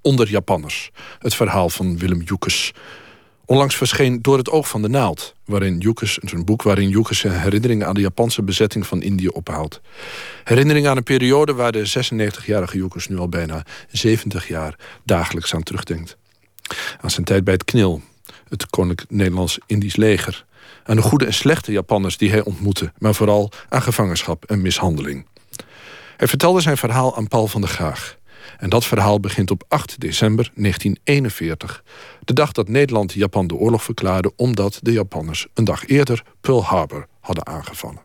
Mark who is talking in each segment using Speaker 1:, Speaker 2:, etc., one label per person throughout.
Speaker 1: Onder Japanners. Het verhaal van Willem Joekes. Onlangs verscheen Door het oog van de naald. Waarin Joekes, een boek waarin Joekes zijn herinneringen aan de Japanse bezetting van Indië ophaalt. Herinneringen aan een periode waar de 96-jarige Joekes nu al bijna 70 jaar dagelijks aan terugdenkt. Aan zijn tijd bij het KNIL, het Koninklijk Nederlands-Indisch leger. Aan de goede en slechte Japanners die hij ontmoette, maar vooral aan gevangenschap en mishandeling. Hij vertelde zijn verhaal aan Paul van der Graag. En dat verhaal begint op 8 december 1941. De dag dat Nederland Japan de oorlog verklaarde... omdat de Japanners een dag eerder Pearl Harbor hadden aangevallen.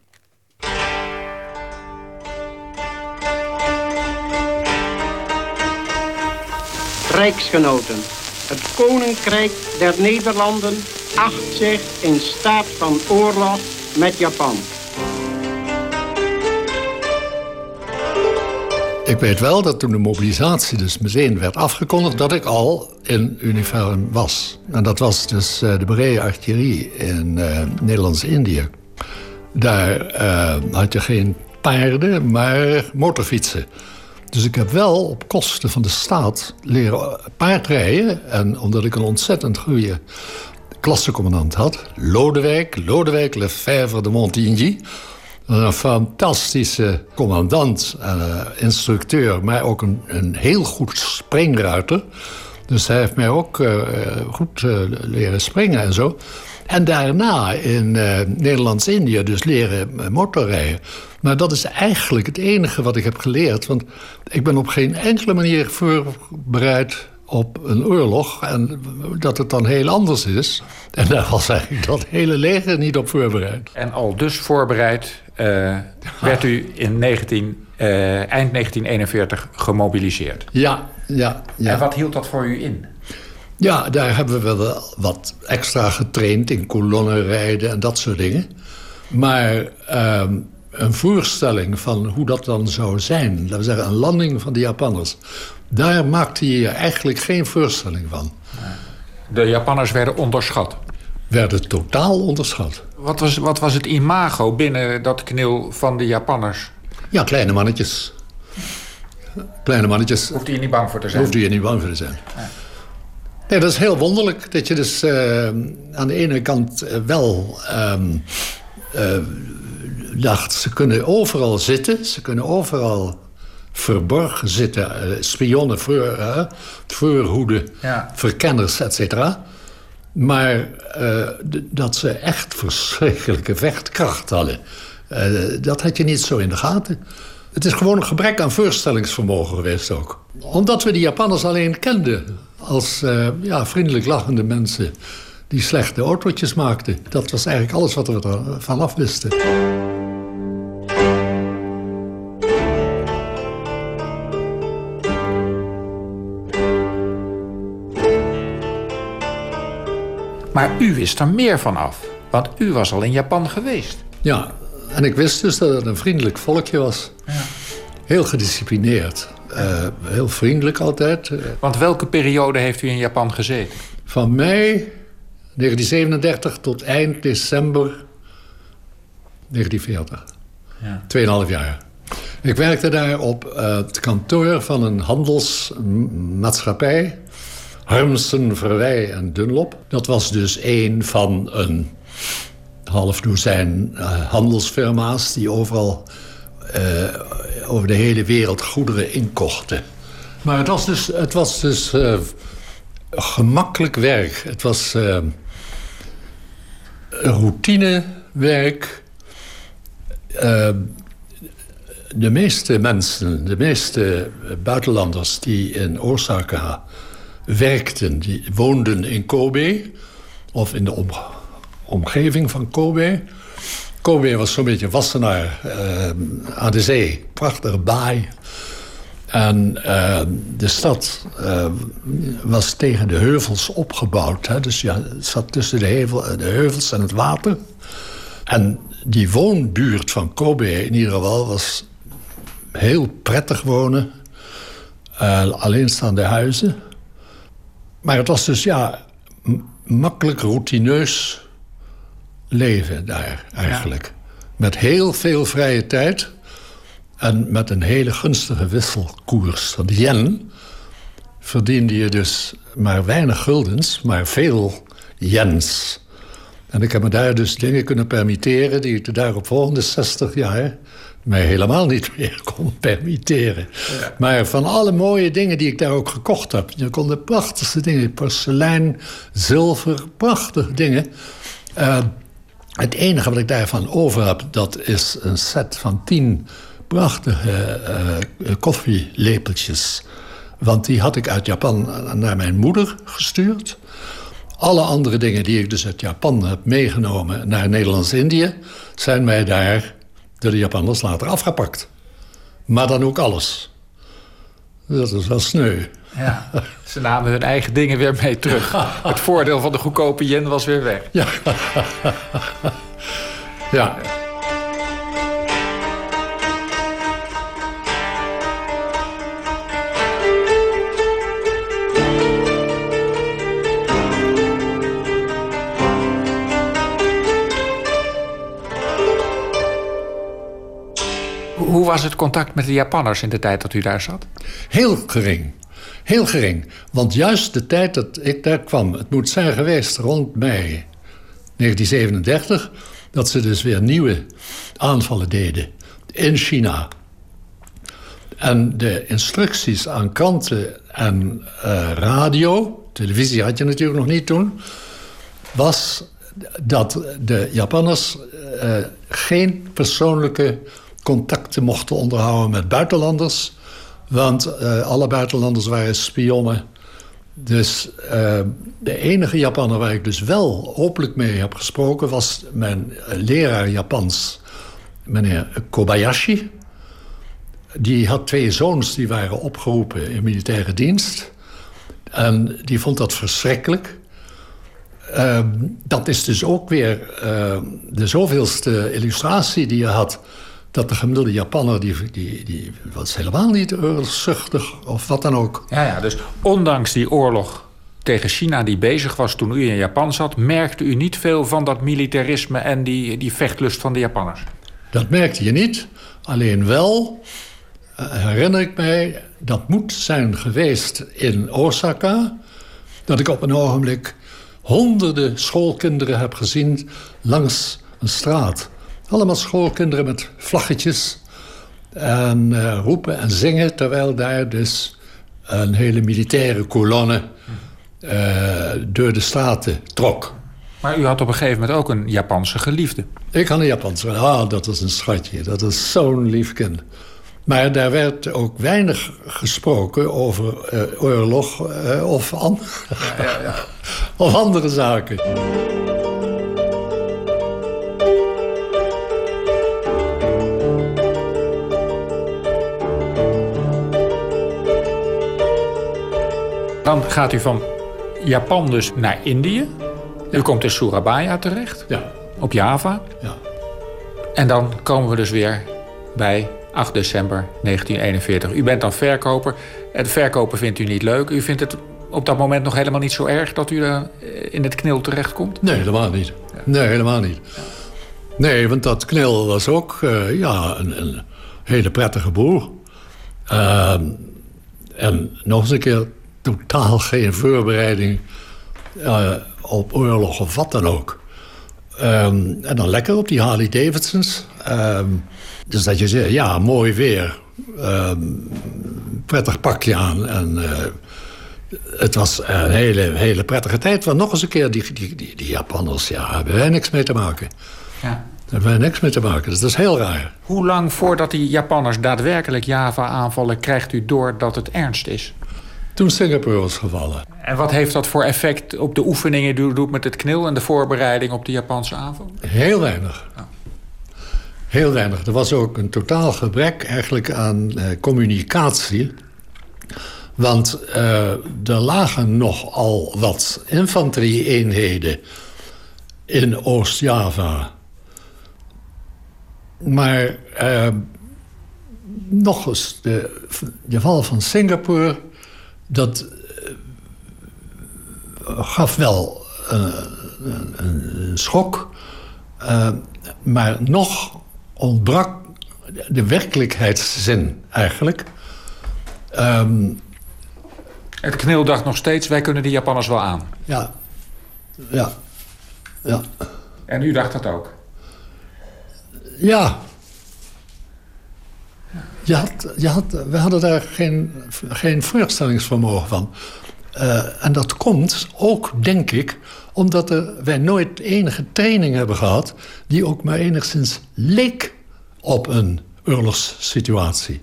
Speaker 2: Rijksgenoten. Het Koninkrijk der Nederlanden acht zich in staat van oorlog met Japan.
Speaker 3: Ik weet wel dat toen de mobilisatie dus meteen werd afgekondigd... dat ik al in uniform was. En dat was dus uh, de Berea Artillerie in uh, Nederlands-Indië. Daar uh, had je geen paarden, maar motorfietsen. Dus ik heb wel op kosten van de staat leren paardrijden. En omdat ik een ontzettend goede klassecommandant had... Lodewijk, Lodewijk Lefebvre de Montigny een fantastische commandant, uh, instructeur, maar ook een, een heel goed springruiter. Dus hij heeft mij ook uh, goed uh, leren springen en zo. En daarna in Nederlands-Indië dus leren motorrijden. Maar dat is eigenlijk het enige wat ik heb geleerd. Want ik ben op geen enkele manier voorbereid op een oorlog. En dat het dan heel anders is. En daar was eigenlijk dat hele leger niet op voorbereid.
Speaker 4: En al dus voorbereid uh, werd u in 19, uh, eind 1941 gemobiliseerd.
Speaker 3: Ja, ja, ja.
Speaker 4: En wat hield dat voor u in?
Speaker 3: Ja, daar hebben we wel wat extra getraind in kolonnen rijden en dat soort dingen. Maar uh, een voorstelling van hoe dat dan zou zijn, laten we zeggen een landing van de Japanners, daar maakte je eigenlijk geen voorstelling van.
Speaker 4: De Japanners werden onderschat?
Speaker 3: Werden totaal onderschat.
Speaker 4: Wat was, wat was het imago binnen dat knil van de Japanners?
Speaker 3: Ja, kleine mannetjes. Kleine mannetjes.
Speaker 4: Hoefde je niet bang voor te zijn?
Speaker 3: Hoefde je niet bang voor te zijn. Nee, dat is heel wonderlijk. Dat je dus uh, aan de ene kant uh, wel um, uh, dacht... ze kunnen overal zitten. Ze kunnen overal verborgen zitten. spionnen, voor, voorhoeden, ja. verkenners, et cetera. Maar uh, dat ze echt verschrikkelijke vechtkracht hadden... Uh, dat had je niet zo in de gaten. Het is gewoon een gebrek aan voorstellingsvermogen geweest ook. Omdat we die Japanners alleen kenden als ja, vriendelijk lachende mensen... die slechte autootjes maakten. Dat was eigenlijk alles wat we ervan af wisten.
Speaker 4: Maar u wist er meer van af, want u was al in Japan geweest.
Speaker 3: Ja, en ik wist dus dat het een vriendelijk volkje was. Ja. Heel gedisciplineerd. Uh, heel vriendelijk altijd.
Speaker 4: Want welke periode heeft u in Japan gezeten?
Speaker 3: Van mei 1937 tot eind december 1940. Ja. Tweeënhalf jaar. Ik werkte daar op uh, het kantoor van een handelsmaatschappij Harmsen, Verwij en Dunlop. Dat was dus een van een half dozijn uh, handelsfirma's... die overal uh, over de hele wereld goederen inkochten. Maar het was dus, het was dus uh, gemakkelijk werk. Het was routinewerk. de meeste mensen, de meeste buitenlanders die in Osaka werkten. Die woonden in Kobe of in de omgeving van Kobe. Kobe was zo'n beetje Wassenaar uh, aan de zee. Prachtige baai. En uh, de stad uh, was tegen de heuvels opgebouwd. Hè? Dus ja, het zat tussen de, hevel, de heuvels en het water. En die woonbuurt van Kobe in ieder geval was heel prettig wonen. alleenstaande huizen. Maar het was dus ja, makkelijk routineus leven daar eigenlijk. Met heel veel vrije tijd en met een hele gunstige wisselkoers. De yen verdiende je dus maar weinig guldens, maar veel yens. En ik heb me daar dus dingen kunnen permitteren die ik de daaropvolgende 60 jaar mij helemaal niet meer kon permitteren. Maar van alle mooie dingen die ik daar ook gekocht heb, je kon de prachtigste dingen, porselein, zilver, prachtige dingen. Uh, het enige wat ik daarvan over heb, dat is een set van tien prachtige uh, koffielepeltjes. Want die had ik uit Japan naar mijn moeder gestuurd. Alle andere dingen die ik dus uit Japan heb meegenomen naar Nederlands-Indië... zijn mij daar door de Japanners later afgepakt. Maar dan ook alles. Dat is wel sneu.
Speaker 4: Ja, ze namen hun eigen dingen weer mee terug. Het voordeel van de goedkope yen was weer weg.
Speaker 3: Ja. ja.
Speaker 4: Hoe was het contact met de Japanners in de tijd dat u daar zat?
Speaker 3: Heel gering. Heel gering. Want juist de tijd dat ik daar kwam, het moet zijn geweest rond mei 1937, dat ze dus weer nieuwe aanvallen deden in China. En de instructies aan kranten en uh, radio, televisie had je natuurlijk nog niet toen, was dat de Japanners uh, geen persoonlijke contacten mochten onderhouden met buitenlanders. Want uh, alle buitenlanders waren spionnen. Dus uh, de enige Japanner waar ik dus wel openlijk mee heb gesproken... was mijn leraar Japans, meneer Kobayashi. Die had twee zoons die waren opgeroepen in militaire dienst. En die vond dat verschrikkelijk. Uh, dat is dus ook weer de zoveelste illustratie die je had dat de gemiddelde Japanner, die, die, die was helemaal niet oorlogszuchtig of wat dan ook.
Speaker 4: Ja, ja, dus ondanks die oorlog tegen China die bezig was toen u in Japan zat... merkte u niet veel van dat militarisme en die, die vechtlust van de Japanners?
Speaker 3: Dat merkte je niet. Alleen wel uh, herinner ik mij, dat moet zijn geweest in Osaka... dat ik op een ogenblik honderden schoolkinderen heb gezien langs een straat... Allemaal schoolkinderen met vlaggetjes. En uh, roepen en zingen, terwijl daar dus een hele militaire kolonne uh, door de straten trok.
Speaker 4: Maar u had op een gegeven moment ook een Japanse geliefde.
Speaker 3: Ik had een Japanse. Ah, dat was een schatje. Dat is zo'n lief kind. Maar daar werd ook weinig gesproken over uh, oorlog of, an ja, ja, ja. of andere zaken.
Speaker 4: Dan gaat u van Japan dus naar Indië. U komt in Surabaya terecht.
Speaker 3: Ja.
Speaker 4: Op Java.
Speaker 3: Ja.
Speaker 4: En dan komen we dus weer bij 8 december 1941. U bent dan verkoper. Het verkopen vindt u niet leuk. U vindt het op dat moment nog helemaal niet zo erg dat u uh, in het knil terechtkomt?
Speaker 3: Nee, helemaal niet. Nee, helemaal niet. Nee, want dat knil was ook uh, ja, een, een, hele prettige boer. Uh, en nog eens een keer totaal geen voorbereiding uh, op oorlog of wat dan ook. Um, en dan lekker op die Harley Davidsons. Um, dus dat je zegt, ja, mooi weer. Um, prettig pakje aan. En uh, het was een hele, hele prettige tijd. Want nog eens een keer, die, die, die, die Japanners, ja, hebben wij niks mee te maken. Ja. Daar hebben wij niks mee te maken. Dus dat is heel raar.
Speaker 4: Hoe lang voordat die Japanners daadwerkelijk Java aanvallen... krijgt u door dat het ernst is?
Speaker 3: Toen Singapore was gevallen.
Speaker 4: En wat heeft dat voor effect op de oefeningen die u doet met het knil... en de voorbereiding op de Japanse aanval?
Speaker 3: Heel weinig. Heel weinig. Er was ook een totaal gebrek eigenlijk aan eh, communicatie. Want uh, er lagen nogal wat infanterie-eenheden in Oost-Java. Maar uh, nog eens, de, de val van Singapore dat uh, gaf wel uh, een, een, schok. Uh, maar nog ontbrak de werkelijkheidszin eigenlijk. Um,
Speaker 4: Het knil dacht nog steeds, wij kunnen die Japanners wel aan.
Speaker 3: Ja, ja, ja.
Speaker 4: En u dacht dat ook?
Speaker 3: Ja. Je had, je had, we hadden daar geen, geen voorstellingsvermogen van. Uh, en dat komt ook, denk ik, omdat er, wij nooit enige training hebben gehad... die ook maar enigszins leek op een oorlogssituatie.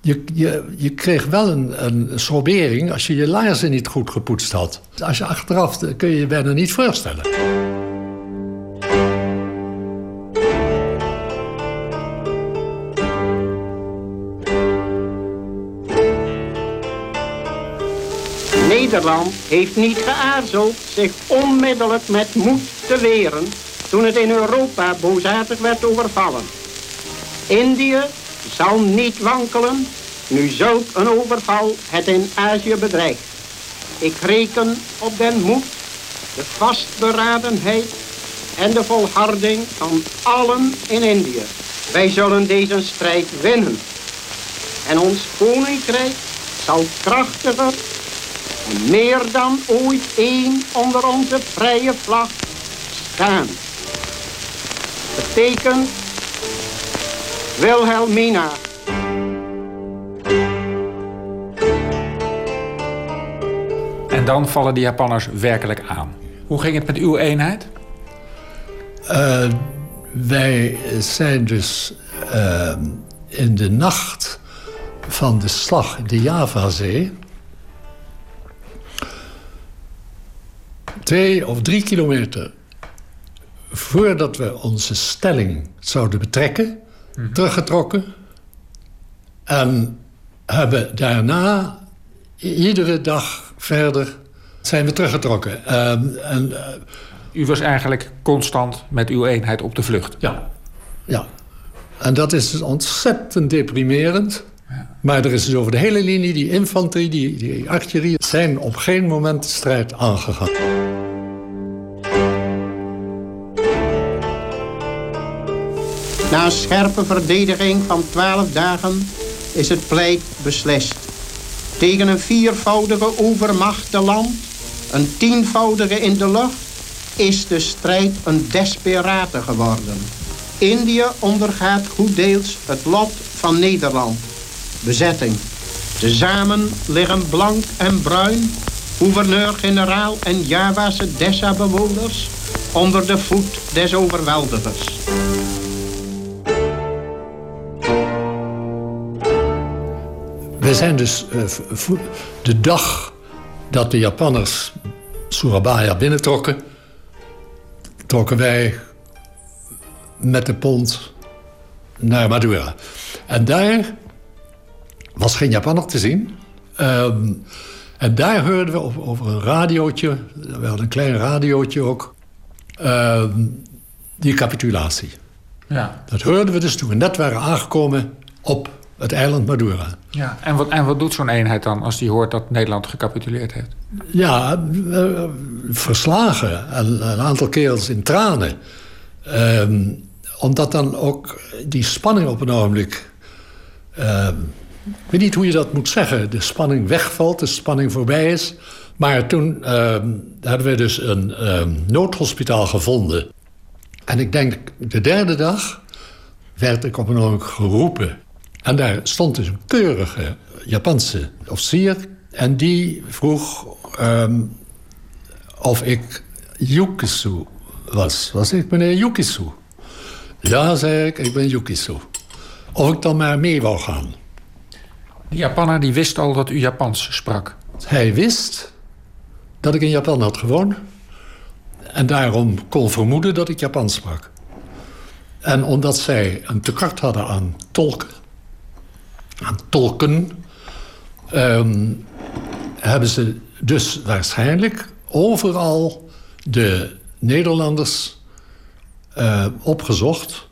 Speaker 3: Je, je, je kreeg wel een, een sobering als je je laarzen niet goed gepoetst had. Als je achteraf kun je je bijna niet voorstellen.
Speaker 2: Nederland heeft niet geaarzeld zich onmiddellijk met moed te weren toen het in Europa boosaardig werd overvallen. Indië zal niet wankelen nu zulk een overval het in Azië bedreigt. Ik reken op den moed, de vastberadenheid en de volharding van allen in Indië. Wij zullen deze strijd winnen. En ons koninkrijk zal krachtiger en meer dan ooit één onder onze vrije vlag staan. Betekent Wilhelmina.
Speaker 4: En dan vallen de Japanners werkelijk aan. Hoe ging het met uw eenheid?
Speaker 3: Uh, wij zijn dus uh, in de nacht van de slag in de Javazee... twee of drie kilometer voordat we onze stelling zouden betrekken, mhm. teruggetrokken. En hebben daarna iedere dag verder zijn we teruggetrokken.
Speaker 4: Um, en, uh, U was eigenlijk constant met uw eenheid op de vlucht?
Speaker 3: Ja, ja. En dat is dus ontzettend deprimerend. Ja. Maar er is dus over de hele linie, die infanterie, die, die artillerie... zijn op geen moment de strijd aangegaan.
Speaker 2: Na scherpe verdediging van twaalf dagen is het pleit beslist. Tegen een viervoudige overmacht te land, een tienvoudige in de lucht, is de strijd een desperate geworden. Indië ondergaat goed deels het lot van Nederland. Bezetting. Tezamen liggen Blank en Bruin, gouverneur-generaal en Javase Dessa-bewoners onder de voet des overweldigers.
Speaker 3: We zijn dus uh, de dag dat de Japanners Surabaya binnentrokken, trokken wij met de pont naar Madura. En daar was geen Japanner te zien. Um, en daar hoorden we over, over, een radiootje, we hadden een klein radiootje ook, um, die capitulatie. Ja. Dat hoorden we dus toen we net waren aangekomen op het eiland Madura.
Speaker 4: Ja, en wat, en wat doet zo'n eenheid dan als die hoort dat Nederland gecapituleerd heeft?
Speaker 3: Ja, uh, verslagen. En een aantal kerels in tranen. Uh, omdat dan ook die spanning op een ogenblik... Uh, ik weet niet hoe je dat moet zeggen. De spanning wegvalt, de spanning voorbij is. Maar toen ehm, hadden we dus een noodhospitaal gevonden. En ik denk de derde dag werd ik op een ogenblik geroepen en daar stond dus een keurige Japanse officier. En die vroeg um, of ik Yukisu was. Was ik meneer Yukisu? Ja, zei ik, ik ben Yukisu. Of ik dan maar mee wou gaan.
Speaker 4: Die Japaner die wist al dat u Japans sprak?
Speaker 3: Hij wist dat ik in Japan had gewoond. En daarom kon vermoeden dat ik Japans sprak. En omdat zij een tekort hadden aan tolken aan tolken... Ehm, hebben ze dus waarschijnlijk overal de Nederlanders uh, opgezocht.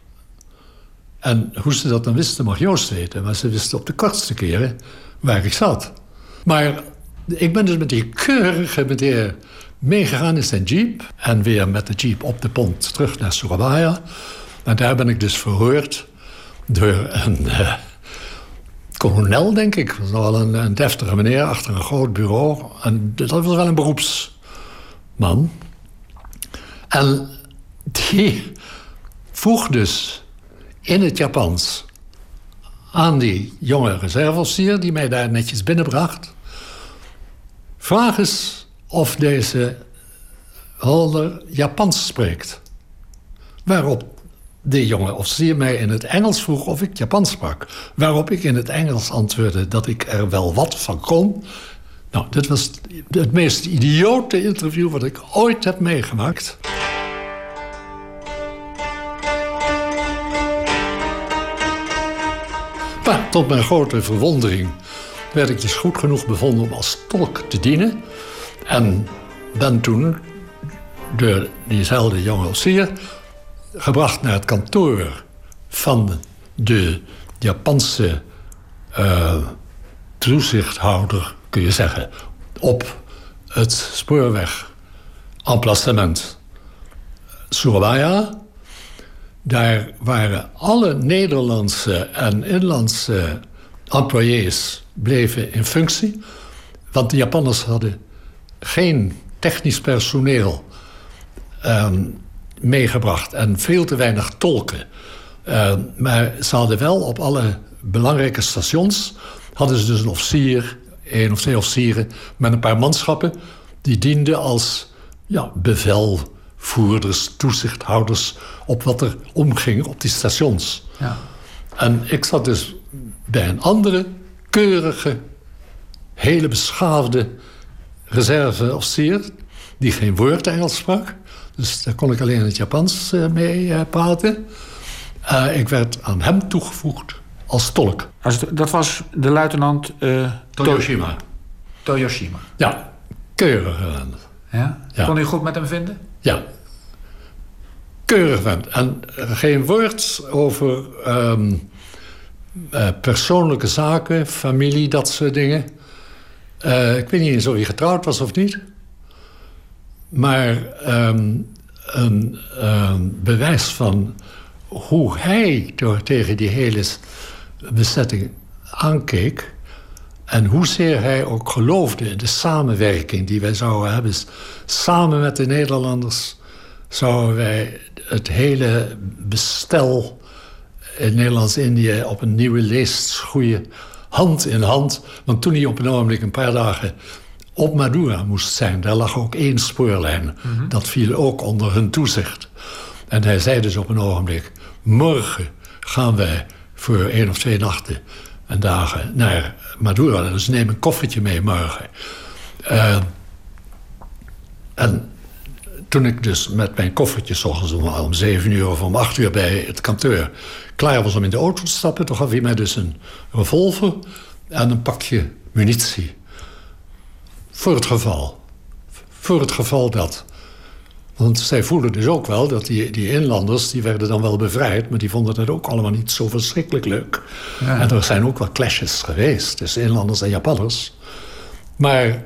Speaker 3: En hoe ze dat dan wisten, mag Joost weten. Maar ze wisten op de kortste keren waar ik zat. Maar ik ben dus met die keurige meneer meegegaan in zijn jeep. En weer met de jeep op de pont terug naar Surabaya. En daar ben ik dus verhoord door een... Uh, kolonel, denk ik. was wel een, een deftige meneer achter een groot bureau. En dat was wel een beroepsman. En die vroeg dus in het Japans aan die jonge reserveofficier... die mij daar netjes binnenbracht... vraag eens of deze Holder Japans spreekt. Waarop de jonge officier mij in het Engels vroeg of ik Japans sprak. Waarop ik in het Engels antwoordde dat ik er wel wat van kon. Nou, dit was het meest idiote interview wat ik ooit heb meegemaakt. Maar tot mijn grote verwondering werd ik dus goed genoeg bevonden om als tolk te dienen. En ben toen door diezelfde jonge officier gebracht naar het kantoor van de Japanse uh, toezichthouder, kun je zeggen, op het spoorweg emplacement Surabaya. Daar waren alle Nederlandse en inlandse employés bleven in functie. Want de Japanners hadden geen technisch personeel ehm, meegebracht en veel te weinig tolken. Ehm, maar ze hadden wel op alle belangrijke stations... hadden ze dus een officier, één of twee officieren... met een paar manschappen die dienden als ja, bevelvoerders, toezichthouders... op wat er omging op die stations. Ja. En ik zat dus bij een andere keurige, hele beschaafde reserveofficier... die geen woord Engels sprak... Dus daar kon ik alleen in het Japans uh, mee uh, praten. Uh, ik werd aan hem toegevoegd als tolk.
Speaker 4: Als het, dat was de luitenant...
Speaker 3: Toyoshima.
Speaker 4: Toyoshima.
Speaker 3: Ja, keurig
Speaker 4: Ja? ja? Kon u goed met hem vinden?
Speaker 3: Ja. Keurig vent. En geen woord over um, persoonlijke zaken, familie, dat soort dingen. ik weet niet eens of hij getrouwd was of niet. Maar ehm, een ehm, bewijs van hoe hij tegen die hele bezetting aankeek. En hoezeer hij ook geloofde in de samenwerking die wij zouden hebben. Samen met de Nederlanders zouden wij het hele bestel in Nederlands-Indië op een nieuwe leest schoeien. Hand in hand. Want toen hij op een ogenblik een paar dagen op Madura moest zijn. Daar lag ook één spoorlijn. Mhm. Dat viel ook onder hun toezicht. En hij zei dus op een ogenblik... morgen gaan wij voor één of twee nachten en dagen naar Madura. Dus neem een koffertje mee morgen. Uh, en toen ik dus met mijn koffertje... s ochtends om, om zeven uur of om acht uur bij het kantoor... klaar was om in de auto te stappen... toen gaf hij mij dus een revolver en een pakje munitie... Voor het geval. Voor het geval dat. Want zij voelden dus ook wel dat die, die inlanders... die werden dan wel bevrijd... maar die vonden het ook allemaal niet zo verschrikkelijk leuk. Ja. En er zijn ook wel clashes geweest tussen inlanders en Japanners. Maar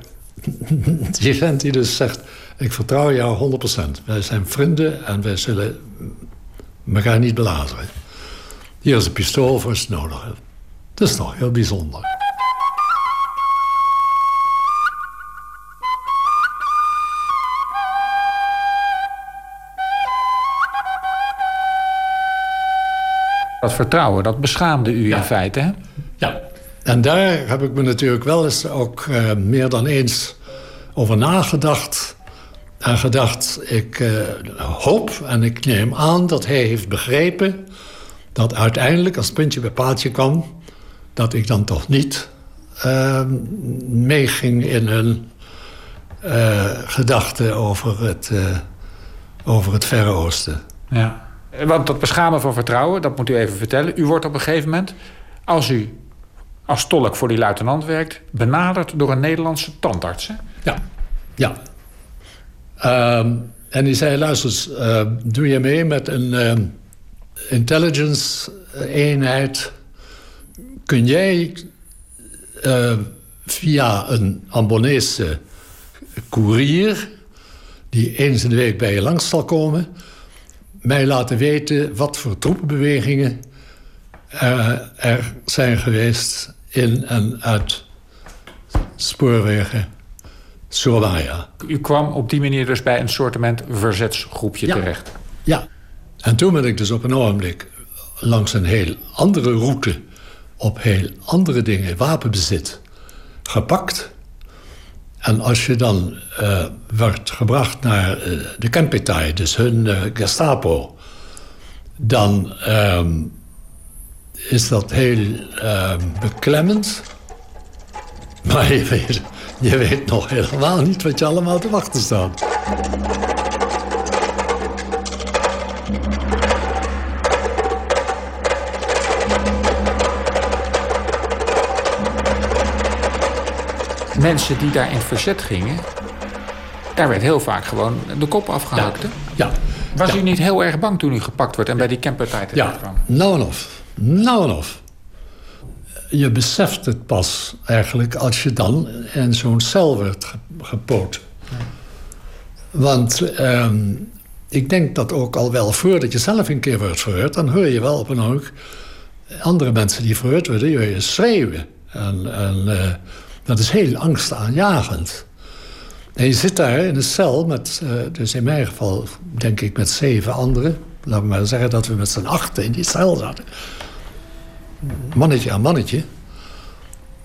Speaker 3: die vent die dus zegt... ik vertrouw jou 100%. Wij zijn vrienden en wij zullen elkaar niet belazeren. Hier is een pistool voor het nodig. Dat is toch heel bijzonder.
Speaker 4: Dat vertrouwen, dat beschaamde u in feite, hè?
Speaker 3: Ja, en daar heb ik me natuurlijk wel eens ook uh, meer dan eens over nagedacht. En gedacht, ik uh, hoop en ik neem aan dat hij heeft begrepen... dat uiteindelijk, als het puntje bij paaltje kwam... dat ik dan toch niet uh, meeging in hun gedachten over het, over het Verre Oosten.
Speaker 4: Ja. Want dat beschamen van vertrouwen, dat moet u even vertellen. U wordt op een gegeven moment, als u als tolk voor die luitenant werkt... benaderd door een Nederlandse tandarts, hè?
Speaker 3: Ja, ja. Ehm, en die zei, luister uh, doe je mee met een uh, intelligence-eenheid... kun jij via een Ambonese koerier... die eens in de week bij je langs zal komen mij laten weten wat voor troepenbewegingen er zijn geweest in en uit spoorwegen Surabaya.
Speaker 4: U kwam op die manier dus bij een soortement verzetsgroepje terecht.
Speaker 3: Ja, en toen ben ik dus op een ogenblik langs een heel andere route... op heel andere dingen, wapenbezit, gepakt. En als je dan uh, werd gebracht naar uh, de Kempitij, dus hun uh, Gestapo... dan ehm, is dat heel ehm, beklemmend. Maar je weet nog helemaal niet wat je allemaal te wachten staat.
Speaker 4: Mensen die daar in verzet gingen, daar werd heel vaak gewoon de kop afgehakt.
Speaker 3: Ja. ja.
Speaker 4: Was u niet heel erg bang toen u gepakt werd en bij die campertijd
Speaker 3: ja. kwam? Nou en of. Nou en of je beseft het pas eigenlijk als je dan in zo'n cel wordt gepoot. Want ehm, ik denk dat ook al wel voordat je zelf een keer wordt verhoord... dan hoor je wel op een oog andere mensen die verhoord worden... je schreeuwen. En, en eh, dat is heel angstaanjagend. En je zit daar in een cel met, uh, dus in mijn geval denk ik met zeven anderen. Laten we maar zeggen dat we met z'n achten in die cel zaten mannetje aan mannetje.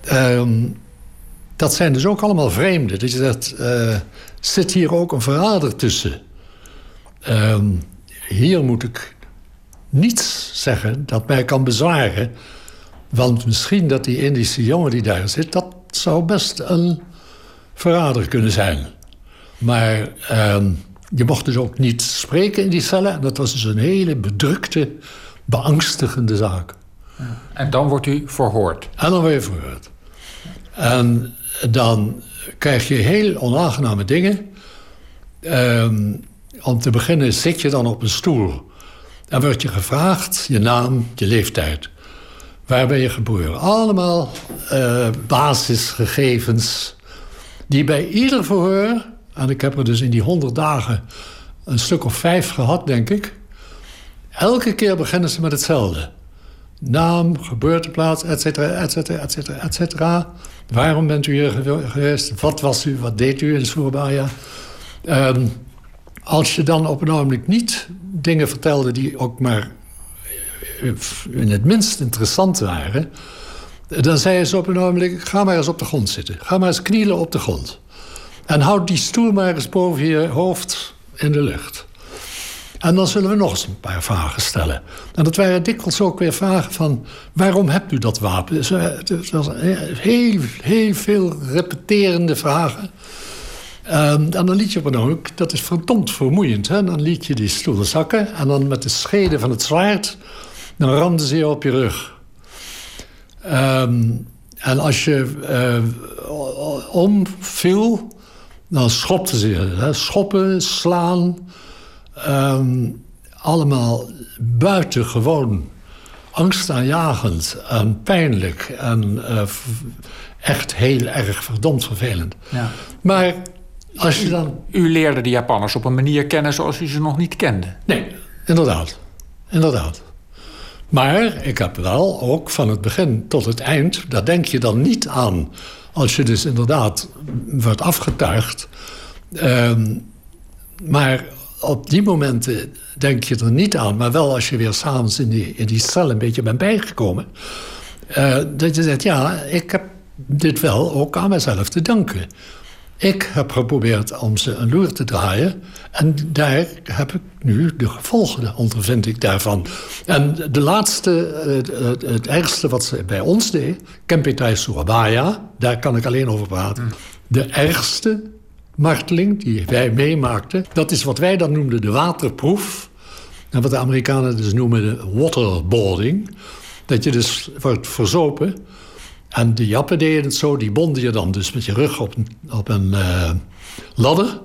Speaker 3: Ehm, dat zijn dus ook allemaal vreemden. Dat je uh, zit hier ook een verrader tussen? Ehm, hier moet ik niets zeggen dat mij kan bezwaren. Want misschien dat die Indische jongen die daar zit... dat zou best een verrader kunnen zijn. Maar ehm, je mocht dus ook niet spreken in die cellen. Dat was dus een hele bedrukte, beangstigende zaak.
Speaker 4: En dan wordt u verhoord?
Speaker 3: En dan word je verhoord. En dan krijg je heel onaangename dingen. Um, om te beginnen zit je dan op een stoel. Dan wordt je gevraagd je naam, je leeftijd. Waar ben je geboren? Allemaal uh, basisgegevens die bij ieder verhoor... en ik heb er dus in die honderd dagen een stuk of vijf gehad, denk ik... elke keer beginnen ze met hetzelfde naam, geboorteplaats, et cetera, et cetera, et cetera, et cetera. Waarom bent u hier geweest? Wat was u? Wat deed u in Surabaya? Um, als je dan op een ogenblik niet dingen vertelde die ook maar in het minst interessant waren... dan zei ze op een ogenblik, ga maar eens op de grond zitten. Ga maar eens knielen op de grond. En houd die stoel maar eens boven je hoofd in de lucht. En dan zullen we nog eens een paar vragen stellen. En dat waren dikwijls ook weer vragen van... waarom hebt u dat wapen? Dus, was heel, heel veel repeterende vragen. Ehm, en dan liet je op een ook, dat is verdomd vermoeiend. Hè? Dan liet je die stoel zakken... en dan met de scheden van het zwaard... dan ramden ze je op je rug. Ehm, en als je uh, omviel, dan schopten ze je. Hè? Schoppen, slaan... Um, allemaal buitengewoon angstaanjagend en pijnlijk en uh, echt heel erg verdomd vervelend. Ja. Maar als je dan...
Speaker 4: U leerde de Japanners op een manier kennen zoals u ze nog niet kende.
Speaker 3: Nee, inderdaad. Inderdaad. Maar ik heb wel ook van het begin tot het eind... daar denk je dan niet aan als je dus inderdaad wordt afgetuigd. Um, maar op die momenten denk je er niet aan. Maar wel als je weer s'avonds in die, in die cel een beetje bent bijgekomen. Uh, dat je zegt, ja, ik heb dit wel ook aan mezelf te danken. Ik heb geprobeerd om ze een loer te draaien. En daar heb ik nu de gevolgen, ondervind ik daarvan. En de laatste, het, ergste wat ze bij ons deed... Kempitai Surabaya, daar kan ik alleen over praten. De ergste marteling die wij meemaakten. Dat is wat wij dan noemden de waterproef. En wat de Amerikanen dus noemen de waterboarding. Dat je dus wordt verzopen. En de jappen deden het zo, die bonden je dan dus met je rug op een, op een uh, ladder.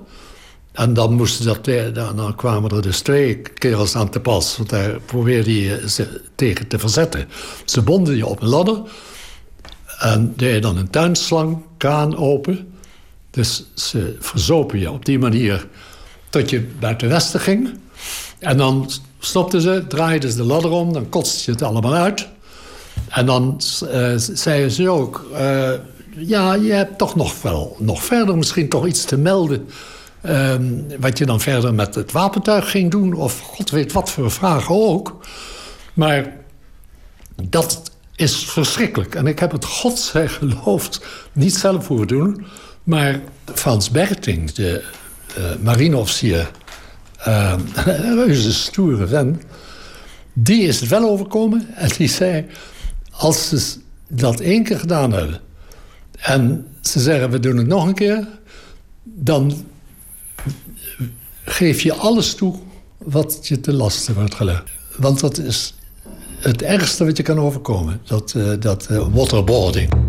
Speaker 3: En dan, moesten dat, dan kwamen er dus twee kerels aan te pas. Want daar probeerde je ze tegen te verzetten. Ze bonden je op een ladder. En deden dan een tuinslang, kraan open. Dus ze verzopen je op die manier tot je buiten westen ging. En dan stopten ze, draaiden ze de ladder om, dan kotsten je het allemaal uit. En dan uh, zeiden ze ook... Uh, ja, je hebt toch nog wel nog verder misschien toch iets te melden... Ehm, wat je dan verder met het wapentuig ging doen... of god weet wat voor vragen ook. Maar dat is verschrikkelijk. En ik heb het godzij geloofd niet zelf voor doen... maar Frans Berting, de uh, marineofficier... Uh, een reuze stoere vent... die is het wel overkomen en die zei... als ze dat één keer gedaan hebben... en ze zeggen we doen het nog een keer... dan geef je alles toe wat je te lasten wordt gelegd. Want dat is het ergste wat je kan overkomen, dat, uh, dat uh, waterboarding.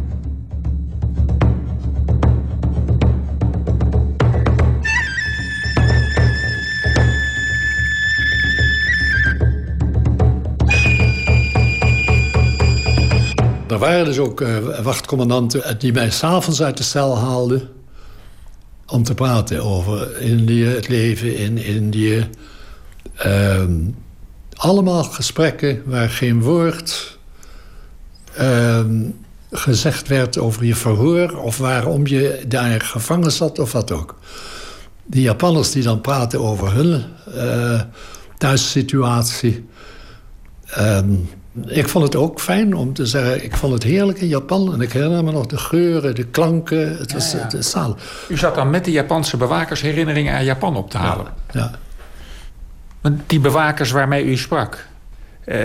Speaker 3: Waren dus ook uh, wachtcommandanten die mij s'avonds uit de cel haalden om te praten over Indië, het leven in Indië. Ehm, allemaal gesprekken waar geen woord ehm, gezegd werd over je verhoor... of waarom je daar gevangen zat of wat ook. Die Japanners die dan praten over hun uh, thuissituatie... Ehm, ik vond het ook fijn om te zeggen... ik vond het heerlijk in Japan. En ik herinner me nog de geuren, de klanken. Het was ja, ja. zaal.
Speaker 4: U zat dan met de Japanse bewakers herinneringen aan Japan op te halen.
Speaker 3: Ja.
Speaker 4: ja. Die bewakers waarmee u sprak... Uh,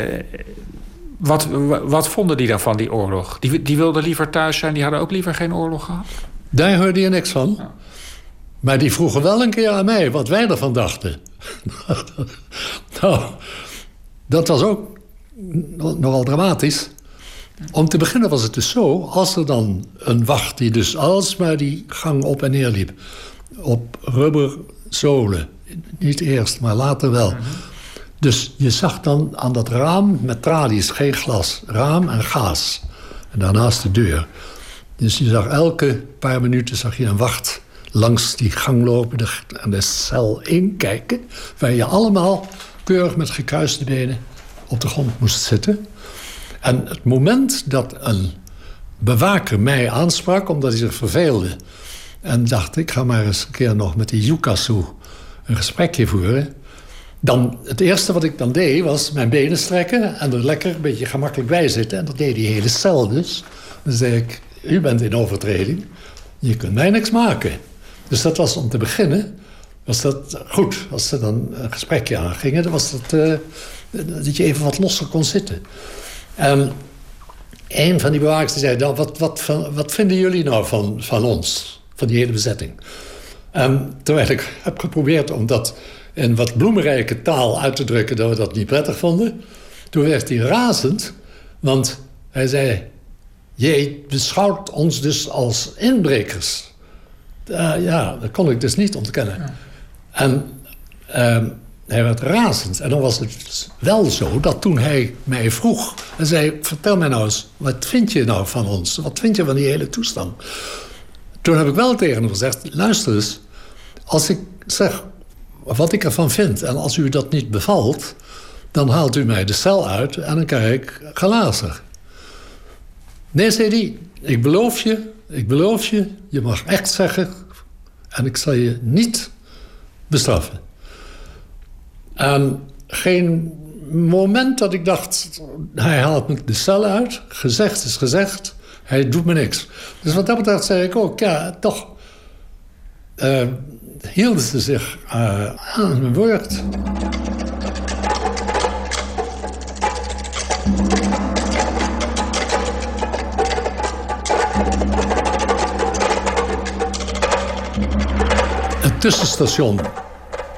Speaker 4: wat, wat vonden die dan van die oorlog? Die, die wilden liever thuis zijn, die hadden ook liever geen oorlog gehad?
Speaker 3: Daar hoorde je niks van. Ja. Maar die vroegen wel een keer aan mij wat wij ervan dachten. nou, dat was ook nogal dramatisch. Om te beginnen was het dus zo, als er dan een wacht die dus alsmaar die gang op en neer liep, op rubberzolen, niet eerst, maar later wel. Dus je zag dan aan dat raam met tralies, geen glas, raam en gaas. En daarnaast de deur. Dus je zag elke paar minuten zag je een wacht langs die gang lopen en de cel inkijken, waar je allemaal keurig met gekruiste benen op de grond moest zitten. En het moment dat een bewaker mij aansprak, omdat hij zich verveelde... en dacht, ik ga maar eens een keer nog met die Yukasu een gesprekje voeren... dan het eerste wat ik dan deed, was mijn benen strekken... en er lekker een beetje gemakkelijk bij zitten. En dat deed die hele cel dus. Dan zei ik, u bent in overtreding, je kunt mij niks maken. Dus dat was om te beginnen was dat goed. Als ze dan een gesprekje aangingen, dan was dat... Uh, dat je even wat losser kon zitten. En een van die bewakers die zei... Nou, wat, wat, wat vinden jullie nou van, van ons? Van die hele bezetting? En terwijl ik heb geprobeerd om dat in wat bloemrijke taal uit te drukken... dat we dat niet prettig vonden... toen werd hij razend, want hij zei... Je beschouwt ons dus als inbrekers. Uh, ja, dat kon ik dus niet ontkennen. Ja. En... Uh, hij werd razend. En dan was het wel zo dat toen hij mij vroeg... en zei, vertel mij nou eens, wat vind je nou van ons? Wat vind je van die hele toestand? Toen heb ik wel tegen hem gezegd, luister eens... als ik zeg wat ik ervan vind... en als u dat niet bevalt... dan haalt u mij de cel uit en dan krijg ik glazen. Nee, zei hij, ik beloof je, ik beloof je... je mag echt zeggen en ik zal je niet bestraffen. En geen moment dat ik dacht, hij haalt me de cel uit. Gezegd is gezegd, hij doet me niks. Dus wat dat betreft zei ik ook, ja, toch uh, hielden ze zich uh, aan mijn woord. Het tussenstation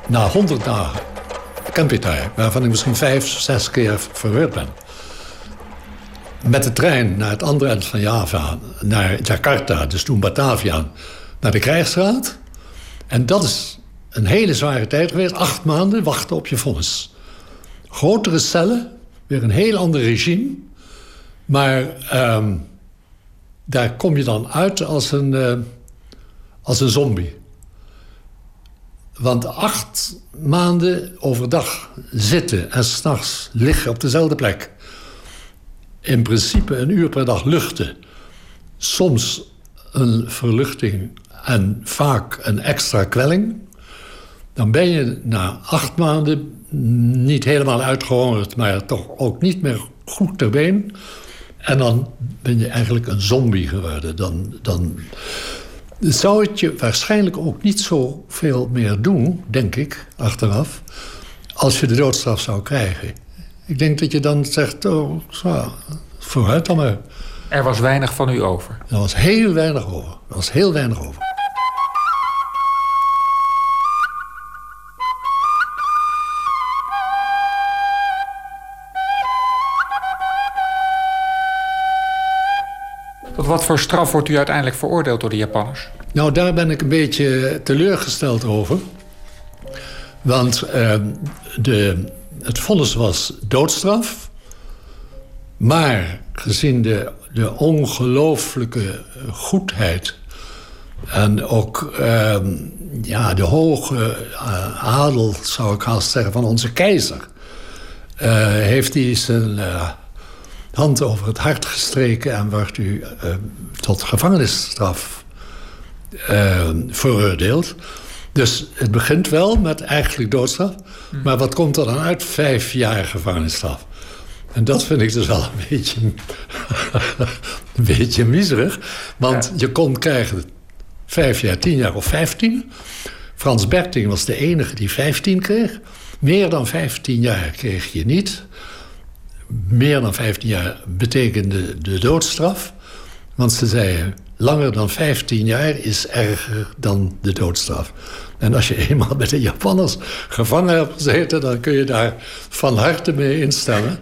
Speaker 3: na 100 dagen Waarvan ik misschien vijf, zes keer verweerd ben. Met de trein naar het andere eind van Java, naar Jakarta, dus toen Batavia, naar de krijgsraad. En dat is een hele zware tijd geweest. Acht maanden wachten op je vonnis. Grotere cellen, weer een heel ander regime. Maar um, daar kom je dan uit als een, uh, als een zombie. Want acht maanden overdag zitten en s'nachts liggen op dezelfde plek... in principe een uur per dag luchten. Soms een verluchting en vaak een extra kwelling. Dan ben je na acht maanden niet helemaal uitgehongerd, maar toch ook niet meer goed ter been. En dan ben je eigenlijk een zombie geworden. Dan, dan zou het je waarschijnlijk ook niet zoveel meer doen, denk ik, achteraf, als je de doodstraf zou krijgen. Ik denk dat je dan zegt, oh, zo, vooruit dan maar.
Speaker 4: Er was weinig van u over?
Speaker 3: Er was heel weinig over. Er was heel weinig over.
Speaker 4: Wat voor straf wordt u uiteindelijk veroordeeld door de Japanners?
Speaker 3: Nou, daar ben ik een beetje teleurgesteld over. Want uh, de, het vonnis was doodstraf. Maar gezien de, de ongelooflijke goedheid... en ook uh, ja, de hoge uh, adel, zou ik haast zeggen, van onze keizer... Eh, heeft hij zijn eh, hand over het hart gestreken... en wordt u tot gevangenisstraf veroordeeld... Dus het begint wel met eigenlijk doodstraf. Hmm. Maar wat komt er dan uit? Vijf jaar gevangenisstraf. En dat vind ik dus wel een beetje, een beetje miserig. Want je kon krijgen vijf jaar, tien jaar of vijftien. Frans Berting was de enige die vijftien kreeg. Meer dan vijftien jaar kreeg je niet. Meer dan vijftien jaar betekende de doodstraf. Want ze zeiden, langer dan 15 jaar is erger dan de doodstraf. En als je eenmaal bij de Japanners gevangen hebt gezeten... dan kun je daar van harte mee instemmen.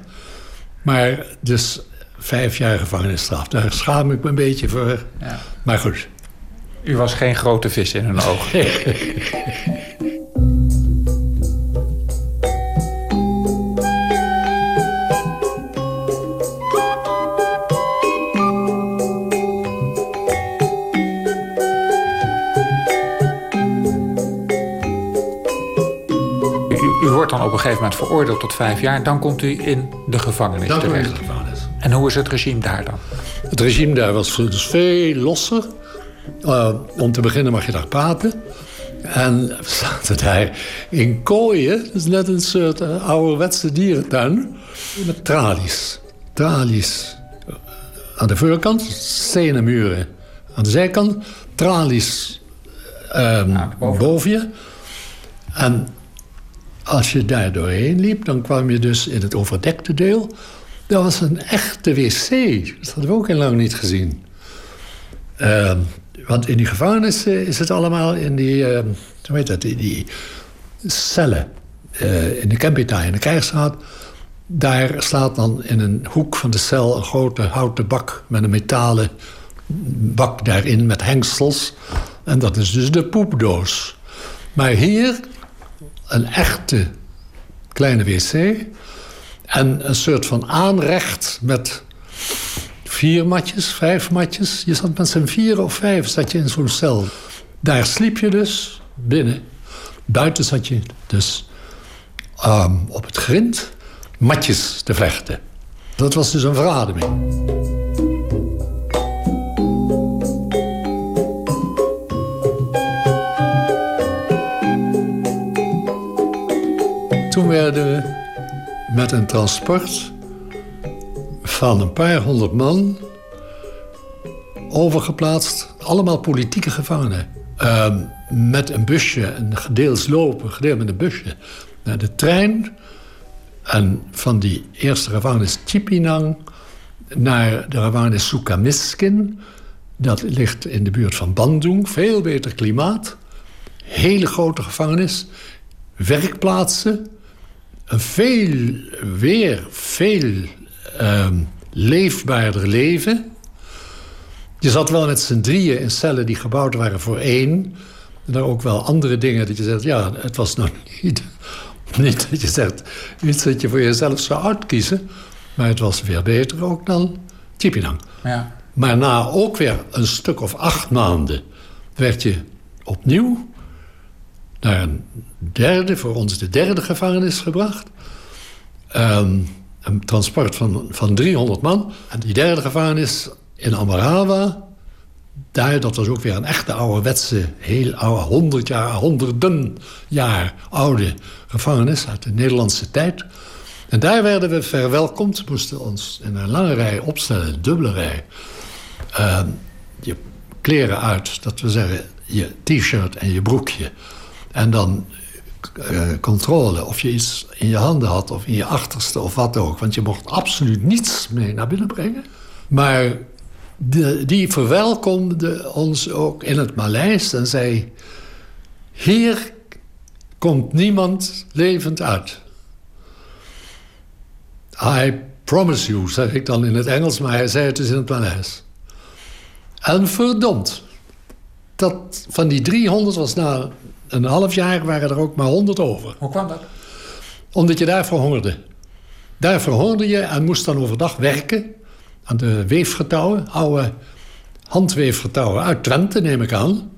Speaker 3: Maar dus vijf jaar gevangenisstraf, daar schaam ik me een beetje voor. Ja. Maar goed.
Speaker 4: U was geen grote vis in hun ogen. wordt dan op een gegeven moment veroordeeld tot vijf jaar. Dan komt u in de gevangenis
Speaker 3: dan
Speaker 4: terecht.
Speaker 3: In de gevangenis.
Speaker 4: En hoe is het regime daar dan?
Speaker 3: Het regime daar was dus veel losser. Uh, om te beginnen mag je daar praten. En we zaten daar in kooien. Dus net een soort uh, ouderwetse dierentuin. Met tralies. Tralies aan de voorkant. Stenen muren aan de zijkant. Tralies um, boven. boven je. En als je daar doorheen liep, dan kwam je dus in het overdekte deel. Dat was een echte wc. Dat hadden we ook heel lang niet gezien. Uh, want in die gevangenissen is het allemaal in die, uh, hoe heet dat, die cellen. Uh, in de Kempita, in de krijgsraad. Daar staat dan in een hoek van de cel een grote houten bak met een metalen bak daarin met hengsels. En dat is dus de poepdoos. Maar hier een echte kleine wc. En een soort van aanrecht met vier matjes, vijf matjes. Je zat met z'n vier of vijf zat je in zo'n cel. Daar sliep je dus binnen. Buiten zat je dus um, op het grind matjes te vechten. Dat was dus een verademing. Toen werden we met een transport van een paar honderd man overgeplaatst. Allemaal politieke gevangenen. Uh, met een busje, een gedeels lopen, gedeeld met een busje, naar de trein. En van die eerste gevangenis Chipinang naar de gevangenis Sukamiskin. Dat ligt in de buurt van Bandung. Veel beter klimaat. Hele grote gevangenis. Werkplaatsen veel, weer veel uh, leefbaarder leven. Je zat wel met z'n drieën in cellen die gebouwd waren voor één. En daar ook wel andere dingen dat je zegt... ja, het was nog niet, niet dat je zegt... iets dat je voor jezelf zou uitkiezen... maar het was weer beter ook dan Chipinang. Ja. Maar na ook weer een stuk of acht maanden... werd je opnieuw naar een derde, voor ons de derde gevangenis gebracht. Um, een transport van, van 300 man. En die derde gevangenis in Amarawa... daar, dat was ook weer een echte ouderwetse... heel oude, 100 jaar, honderden jaar oude gevangenis... uit de Nederlandse tijd... En daar werden we verwelkomd. moesten ons in een lange rij opstellen, een dubbele rij. Uh, je kleren uit, dat we zeggen, je t-shirt en je broekje. En dan uh, controle of je iets in je handen had of in je achterste of wat ook. Want je mocht absoluut niets mee naar binnen brengen. Maar die verwelkomde ons ook in het Maleis en zei... Hier komt niemand levend uit. I promise you, zeg ik dan in het Engels, maar hij zei het dus in het Maleis. En verdomd, dat van die 300 was na een half jaar waren er ook maar 100 over.
Speaker 4: Hoe kwam dat?
Speaker 3: Omdat je daar verhongerde. Daar verhongerde je en moest dan overdag werken aan de weefgetouwen, oude handweefgetouwen uit Twente, neem ik aan.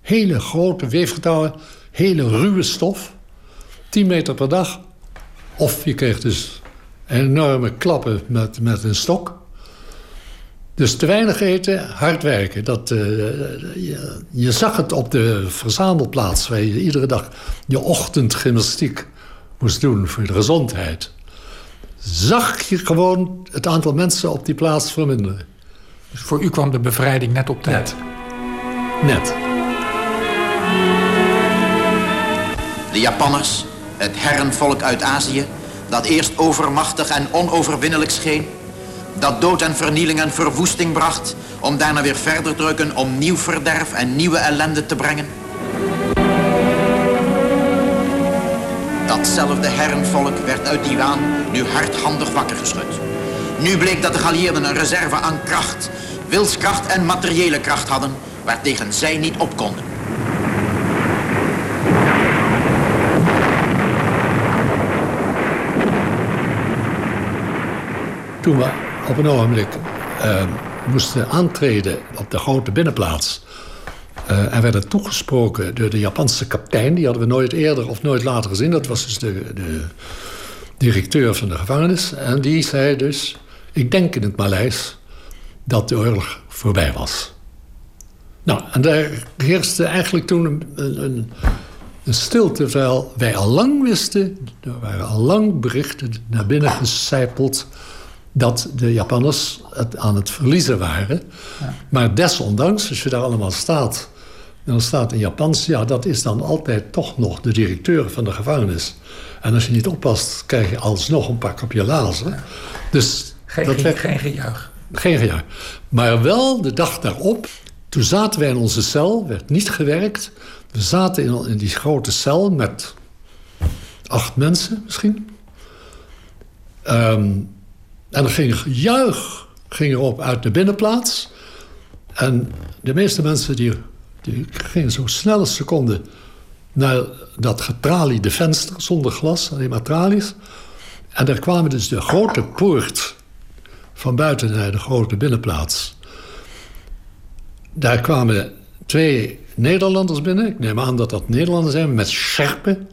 Speaker 3: Hele grote weefgetouwen, hele ruwe stof, 10 meter per dag. Of je kreeg dus enorme klappen met, met een stok. Dus te weinig eten, hard werken. Dat, uh, je, je, zag het op de verzamelplaats... waar je iedere dag je ochtendgymnastiek moest doen voor de gezondheid. Zag je gewoon het aantal mensen op die plaats verminderen.
Speaker 4: Dus voor u kwam de bevrijding net op tijd?
Speaker 3: Net. net.
Speaker 5: De Japanners, het herrenvolk uit Azië dat eerst overmachtig en onoverwinnelijk scheen, dat dood en vernieling en verwoesting bracht, om daarna weer verder drukken om nieuw verderf en nieuwe ellende te brengen. Datzelfde herrenvolk werd uit die waan nu hardhandig wakker geschud. Nu bleek dat de geallieerden een reserve aan kracht, wilskracht en materiële kracht hadden, waartegen zij niet op konden.
Speaker 3: toen we op een ogenblik uh, moesten aantreden op de grote binnenplaats... En werden toegesproken door de Japanse kapitein. Die hadden we nooit eerder of nooit later gezien. Dat was dus de, de directeur van de gevangenis. En die zei dus, ik denk in het Maleis... dat de oorlog voorbij was. Nou, en daar heerste eigenlijk toen een, een, een stilte... terwijl wij al lang wisten... er waren al lang berichten naar binnen gecijpeld dat de Japanners het aan het verliezen waren. Ja. Maar desondanks, als je daar allemaal staat... en dan staat in Japans... ja, dat is dan altijd toch nog de directeur van de gevangenis. En als je niet oppast, krijg je alsnog een pak op je lazen. Dus
Speaker 4: geen, dat werd, geen gejuich.
Speaker 3: Geen gejuich. Maar wel de dag daarop... toen zaten wij in onze cel, werd niet gewerkt... We zaten in, in die grote cel met acht mensen misschien... Um, en er ging gejuich ging erop uit de binnenplaats. En de meeste mensen die, die gingen zo snel ze konden... naar dat getraliede venster zonder glas, alleen maar tralies. En daar kwamen dus de grote poort van buiten naar de grote binnenplaats. Daar kwamen twee Nederlanders binnen. Ik neem aan dat dat Nederlanders zijn, met scherpen.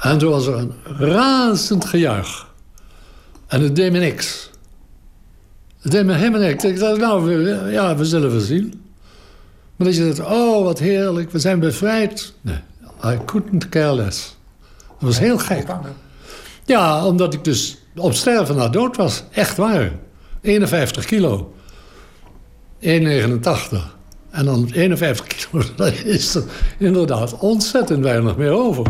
Speaker 3: En toen was er een razend gejuich. En het deed me niks. Het deed me helemaal niks. Ik dacht, nou, ja, we zullen wel zien. Maar dat je dacht, oh, wat heerlijk, we zijn bevrijd. Nee, I couldn't care less. Dat was heel gek. Ja, omdat ik dus op sterven na dood was. Echt waar. 51 kilo. 1,89. En dan 51 kilo, dan is er inderdaad ontzettend weinig meer over.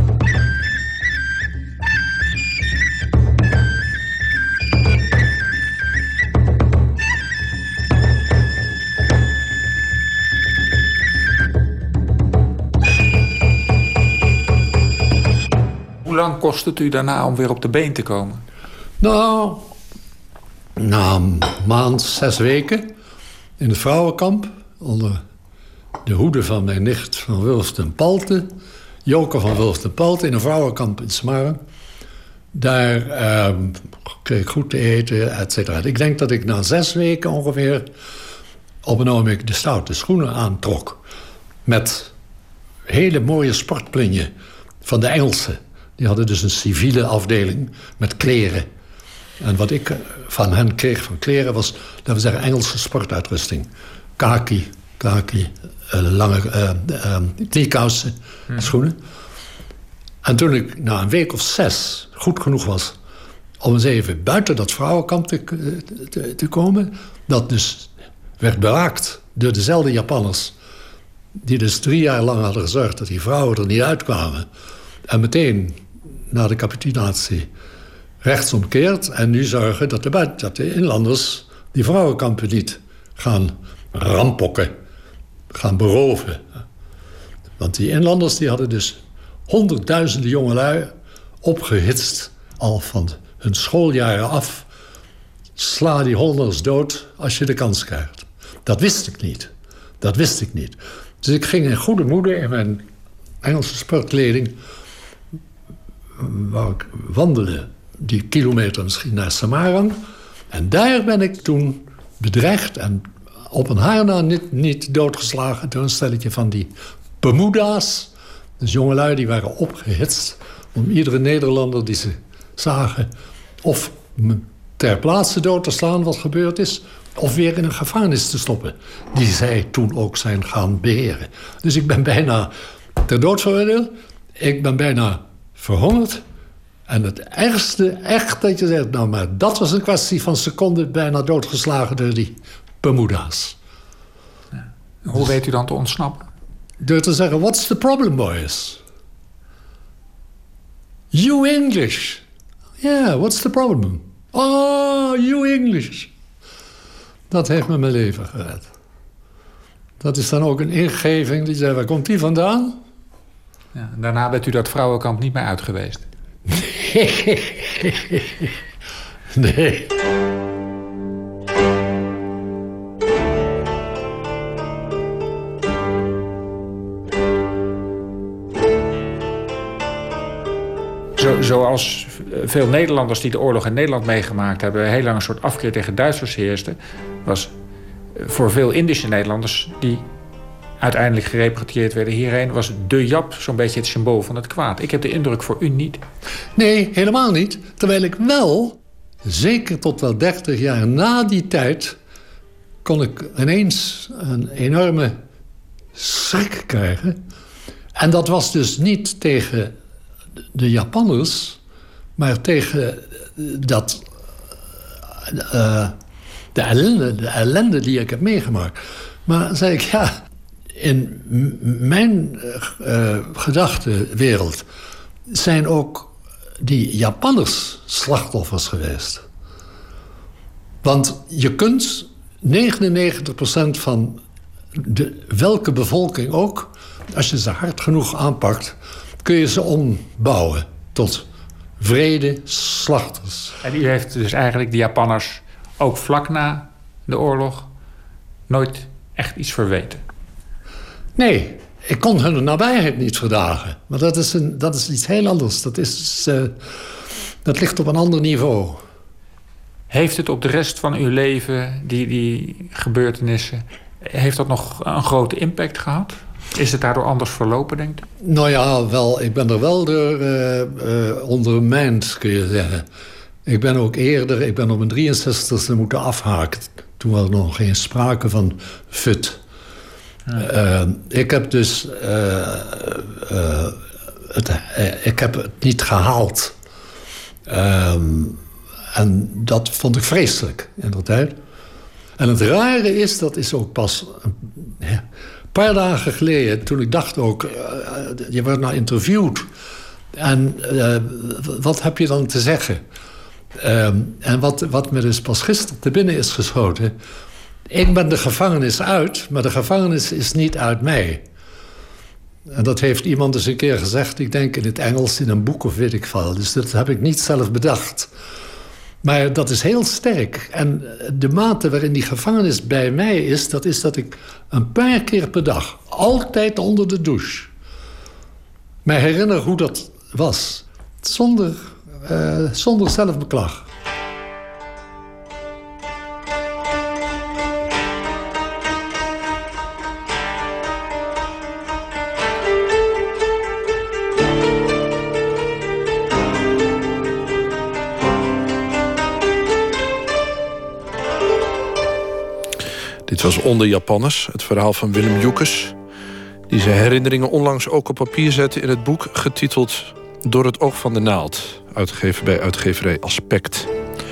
Speaker 4: Lang kost het u daarna om weer op de been te komen?
Speaker 3: Nou, na een maand, zes weken in het vrouwenkamp... onder de hoede van mijn nicht van Wulften Palte... Joke van Wulften Palte in een vrouwenkamp in Smaren. Daar eh, kreeg ik goed te eten, et. Ik denk dat ik na zes weken ongeveer... op een ogenblik de stoute schoenen aantrok. Met hele mooie sportplinje van de Engelsen. Die hadden dus een civiele afdeling met kleren. En wat ik van hen kreeg van kleren was, laten we zeggen, Engelse sportuitrusting. Kaki, kaki, uh, lange uh, schoenen. En toen ik na een week of zes goed genoeg was om eens even buiten dat vrouwenkamp te, te, te komen, dat dus werd bewaakt door dezelfde Japanners die dus drie jaar lang hadden gezorgd dat die vrouwen er niet uitkwamen. En meteen na de capitulatie rechtsomkeert en nu zorgen dat de, inlanders die vrouwenkampen niet gaan rampokken, gaan beroven. Want die inlanders die hadden dus honderdduizenden jongelui opgehitst al van hun schooljaren af. Sla die Hollanders dood als je de kans krijgt. Dat wist ik niet. Dat wist ik niet. Dus ik ging in goede moeder in mijn Engelse sportkleding... waar ik wandelde die kilometer misschien naar Samarang. En daar ben ik toen bedreigd en op een haar na niet, niet doodgeslagen... door een stelletje van die Bermuda's. Dus jongelui die waren opgehitst om iedere Nederlander die ze zagen... of ter plaatse dood te slaan wat gebeurd is of weer in een gevangenis te stoppen. Die zij toen ook zijn gaan beheren. Dus ik ben bijna ter dood veroordeeld. Ik ben bijna verhongerd. En het ergste, echt dat je zegt... nou, maar dat was een kwestie van seconden... bijna doodgeslagen door die Bermuda's.
Speaker 4: Hoe weet u dan te ontsnappen?
Speaker 3: Door te zeggen, what's the problem, boys? You English. Yeah, what's the problem? Oh, you English. Dat heeft me mijn leven gered. Dat is dan ook een ingeving die zei, waar komt die vandaan?
Speaker 4: Ja, daarna bent u dat vrouwenkamp niet meer uit geweest?
Speaker 3: Nee. nee.
Speaker 4: zoals veel Nederlanders die de oorlog in Nederland meegemaakt hebben... heel lang een soort afkeer tegen Duitsers heerste... was voor veel Indische Nederlanders die uiteindelijk gerepatrieerd werden hierheen... was de Jap zo'n beetje het symbool van het kwaad. Ik heb de indruk voor u niet.
Speaker 3: Nee, helemaal niet. Terwijl ik wel, zeker tot wel 30 jaar na die tijd... kon ik ineens een enorme schrik krijgen. En dat was dus niet tegen de Japanners, maar tegen dat, uh, de, ellende, de ellende die ik heb meegemaakt. Maar zei ik, ja, in mijn uh, gedachtenwereld zijn ook die Japanners slachtoffers geweest. Want je kunt 99% van de, welke bevolking ook, als je ze hard genoeg aanpakt, kun je ze ombouwen tot vrede slachters.
Speaker 4: En u heeft dus eigenlijk de Japanners ook vlak na de oorlog nooit echt iets verweten?
Speaker 3: Nee, ik kon hun nabijheid niet verdagen. Maar dat is, een, dat is iets heel anders. Dat, is, uh, dat ligt op een ander niveau.
Speaker 4: Heeft het op de rest van uw leven, die, die gebeurtenissen... heeft dat nog een grote impact gehad? Is het daardoor anders verlopen, denkt u?
Speaker 3: Nou ja, wel, ik ben er wel door uh, uh, ondermijnd, kun je zeggen. Ik ben ook eerder, ik ben op mijn 63ste moeten afhaken. Toen was er nog geen sprake van FUT. Uh, ik heb dus het, ik heb het niet gehaald. Ehm, en dat vond ik vreselijk, inderdaad. En het rare is, dat is ook pas een paar dagen geleden, toen ik dacht ook... Je wordt nou interviewd. En wat heb je dan te zeggen? Uh, en wat, wat me dus pas gisteren te binnen is geschoten... ik ben de gevangenis uit, maar de gevangenis is niet uit mij. En dat heeft iemand eens een keer gezegd... ik denk in het Engels, in een boek of weet ik veel. Dus dat heb ik niet zelf bedacht... Maar dat is heel sterk. En de mate waarin die gevangenis bij mij is... dat is dat ik een paar keer per dag, altijd onder de douche... mij herinner hoe dat was. Zonder, uh, zonder zelfbeklag.
Speaker 1: Dit was Onder Japanners, het verhaal van Willem Joekes... die zijn herinneringen onlangs ook op papier zette in het boek... getiteld Door het oog van de naald, uitgegeven bij uitgeverij Aspect...